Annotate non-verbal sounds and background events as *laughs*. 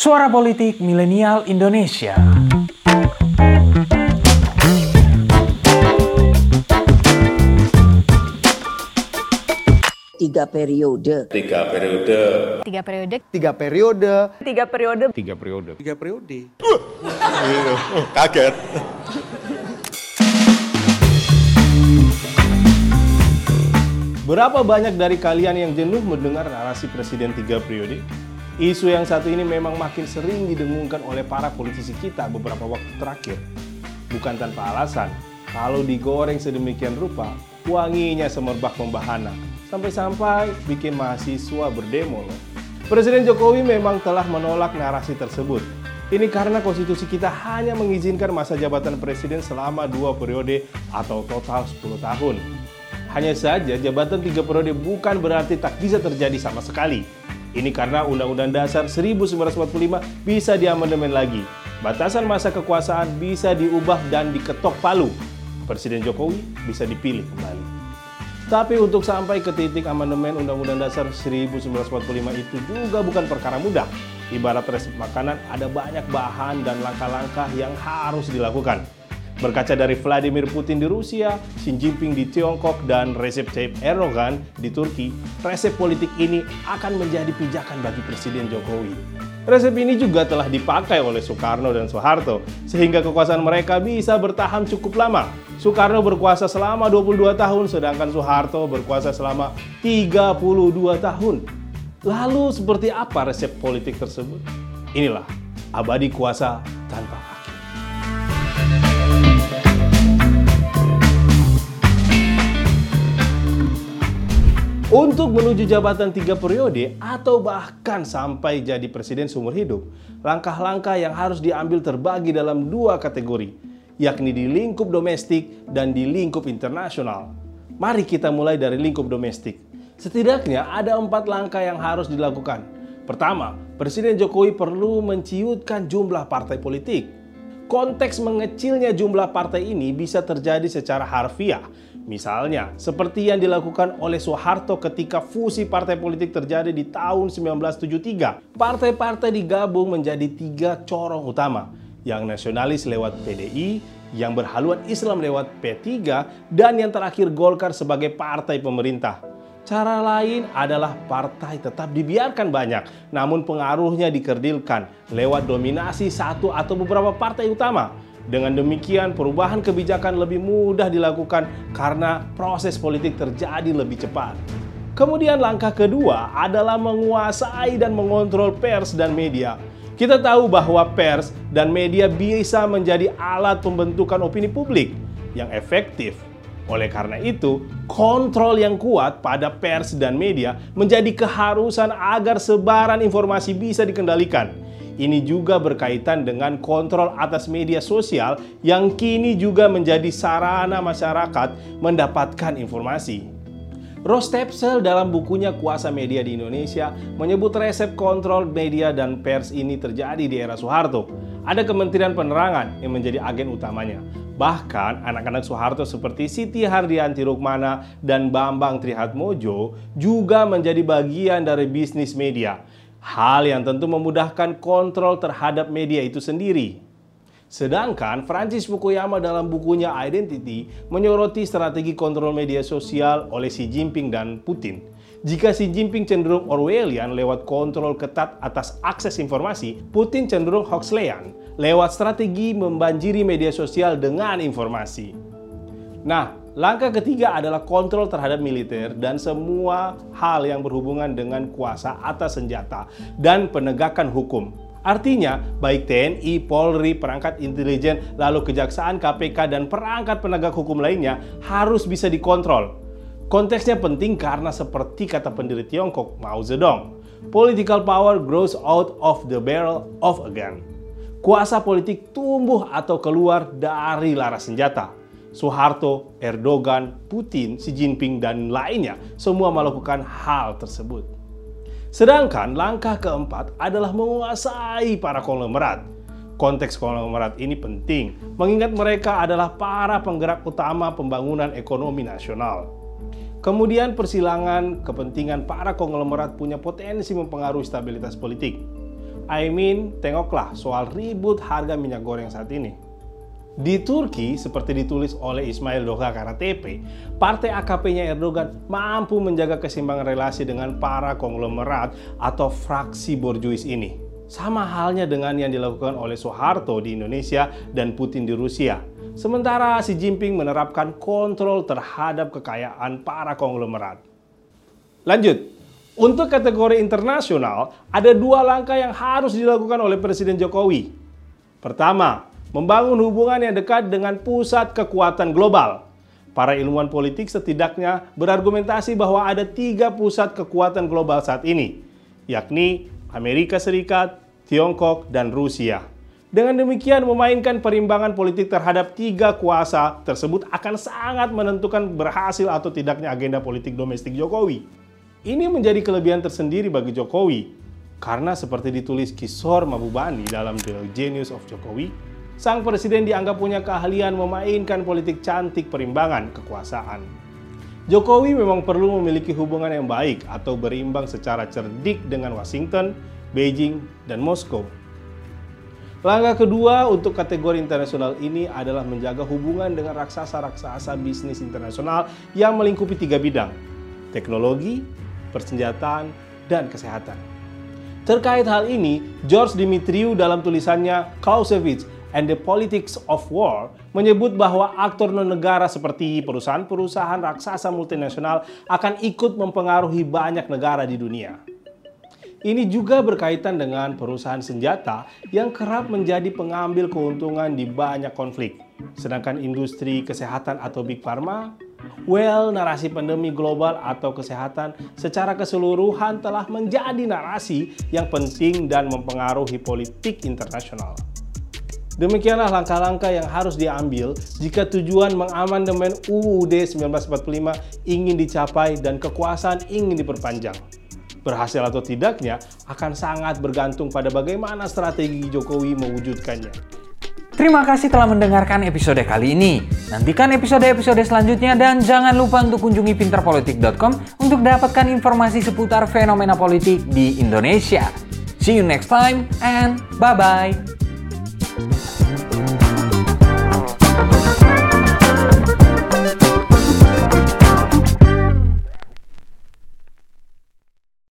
Suara Politik Milenial Indonesia. tiga periode. Tiga periode. Tiga periode. Tiga periode. Tiga periode. Tiga periode. Tiga periode. *laughs* Kaget. Berapa banyak dari kalian yang jenuh mendengar narasi presiden tiga periode? Isu yang satu ini memang makin sering didengungkan oleh para politisi kita beberapa waktu terakhir. Bukan tanpa alasan, kalau digoreng sedemikian rupa, wanginya semerbak membahana. Sampai-sampai bikin mahasiswa berdemo loh. Presiden Jokowi memang telah menolak narasi tersebut. Ini karena konstitusi kita hanya mengizinkan masa jabatan presiden selama dua periode atau total 10 tahun. Hanya saja jabatan tiga periode bukan berarti tak bisa terjadi sama sekali. Ini karena Undang-Undang Dasar 1945 bisa diamandemen lagi. Batasan masa kekuasaan bisa diubah dan diketok palu. Presiden Jokowi bisa dipilih kembali. Tapi untuk sampai ke titik amandemen Undang-Undang Dasar 1945 itu juga bukan perkara mudah. Ibarat resep makanan, ada banyak bahan dan langkah-langkah yang harus dilakukan. Berkaca dari Vladimir Putin di Rusia, Xi Jinping di Tiongkok, dan Recep Tayyip Erdogan di Turki, resep politik ini akan menjadi pijakan bagi Presiden Jokowi. Resep ini juga telah dipakai oleh Soekarno dan Soeharto, sehingga kekuasaan mereka bisa bertahan cukup lama. Soekarno berkuasa selama 22 tahun, sedangkan Soeharto berkuasa selama 32 tahun. Lalu seperti apa resep politik tersebut? Inilah abadi kuasa tanpa Untuk menuju jabatan tiga periode atau bahkan sampai jadi presiden seumur hidup, langkah-langkah yang harus diambil terbagi dalam dua kategori, yakni di lingkup domestik dan di lingkup internasional. Mari kita mulai dari lingkup domestik. Setidaknya ada empat langkah yang harus dilakukan. Pertama, Presiden Jokowi perlu menciutkan jumlah partai politik. Konteks mengecilnya jumlah partai ini bisa terjadi secara harfiah, Misalnya, seperti yang dilakukan oleh Soeharto ketika fusi partai politik terjadi di tahun 1973. Partai-partai digabung menjadi tiga corong utama, yang nasionalis lewat PDI, yang berhaluan Islam lewat P3, dan yang terakhir Golkar sebagai partai pemerintah. Cara lain adalah partai tetap dibiarkan banyak, namun pengaruhnya dikerdilkan lewat dominasi satu atau beberapa partai utama dengan demikian, perubahan kebijakan lebih mudah dilakukan karena proses politik terjadi lebih cepat. Kemudian langkah kedua adalah menguasai dan mengontrol pers dan media. Kita tahu bahwa pers dan media bisa menjadi alat pembentukan opini publik yang efektif. Oleh karena itu, kontrol yang kuat pada pers dan media menjadi keharusan agar sebaran informasi bisa dikendalikan ini juga berkaitan dengan kontrol atas media sosial yang kini juga menjadi sarana masyarakat mendapatkan informasi. Ross Tepsel dalam bukunya Kuasa Media di Indonesia menyebut resep kontrol media dan pers ini terjadi di era Soeharto. Ada Kementerian Penerangan yang menjadi agen utamanya. Bahkan anak-anak Soeharto seperti Siti Hardianti Rukmana dan Bambang Trihatmojo juga menjadi bagian dari bisnis media. Hal yang tentu memudahkan kontrol terhadap media itu sendiri. Sedangkan Francis Fukuyama dalam bukunya Identity menyoroti strategi kontrol media sosial oleh Xi Jinping dan Putin. Jika Xi Jinping cenderung Orwellian lewat kontrol ketat atas akses informasi, Putin cenderung Huxleyan lewat strategi membanjiri media sosial dengan informasi. Nah, Langkah ketiga adalah kontrol terhadap militer dan semua hal yang berhubungan dengan kuasa atas senjata dan penegakan hukum. Artinya, baik TNI, Polri, perangkat intelijen, lalu kejaksaan, KPK, dan perangkat penegak hukum lainnya harus bisa dikontrol. Konteksnya penting karena seperti kata pendiri Tiongkok, Mao Zedong, political power grows out of the barrel of a gun. Kuasa politik tumbuh atau keluar dari laras senjata. Soeharto, Erdogan, Putin, Xi Jinping, dan lainnya semua melakukan hal tersebut. Sedangkan langkah keempat adalah menguasai para konglomerat. Konteks konglomerat ini penting, mengingat mereka adalah para penggerak utama pembangunan ekonomi nasional. Kemudian persilangan kepentingan para konglomerat punya potensi mempengaruhi stabilitas politik. I mean, tengoklah soal ribut harga minyak goreng saat ini. Di Turki, seperti ditulis oleh Ismail Doga Karatepe, partai AKP-nya Erdogan mampu menjaga keseimbangan relasi dengan para konglomerat atau fraksi borjuis ini. Sama halnya dengan yang dilakukan oleh Soeharto di Indonesia dan Putin di Rusia. Sementara Xi Jinping menerapkan kontrol terhadap kekayaan para konglomerat. Lanjut, untuk kategori internasional, ada dua langkah yang harus dilakukan oleh Presiden Jokowi. Pertama, membangun hubungan yang dekat dengan pusat kekuatan global. Para ilmuwan politik setidaknya berargumentasi bahwa ada tiga pusat kekuatan global saat ini, yakni Amerika Serikat, Tiongkok, dan Rusia. Dengan demikian, memainkan perimbangan politik terhadap tiga kuasa tersebut akan sangat menentukan berhasil atau tidaknya agenda politik domestik Jokowi. Ini menjadi kelebihan tersendiri bagi Jokowi, karena seperti ditulis Kisor Mabubani dalam The Genius of Jokowi, sang presiden dianggap punya keahlian memainkan politik cantik perimbangan kekuasaan. Jokowi memang perlu memiliki hubungan yang baik atau berimbang secara cerdik dengan Washington, Beijing, dan Moskow. Langkah kedua untuk kategori internasional ini adalah menjaga hubungan dengan raksasa-raksasa bisnis internasional yang melingkupi tiga bidang, teknologi, persenjataan, dan kesehatan. Terkait hal ini, George Dimitriou dalam tulisannya Clausewitz and the Politics of War menyebut bahwa aktor non-negara seperti perusahaan-perusahaan raksasa multinasional akan ikut mempengaruhi banyak negara di dunia. Ini juga berkaitan dengan perusahaan senjata yang kerap menjadi pengambil keuntungan di banyak konflik. Sedangkan industri kesehatan atau Big Pharma Well, narasi pandemi global atau kesehatan secara keseluruhan telah menjadi narasi yang penting dan mempengaruhi politik internasional. Demikianlah langkah-langkah yang harus diambil jika tujuan mengamandemen UUD 1945 ingin dicapai dan kekuasaan ingin diperpanjang. Berhasil atau tidaknya akan sangat bergantung pada bagaimana strategi Jokowi mewujudkannya. Terima kasih telah mendengarkan episode kali ini. Nantikan episode-episode selanjutnya dan jangan lupa untuk kunjungi pinterpolitik.com untuk dapatkan informasi seputar fenomena politik di Indonesia. See you next time and bye-bye.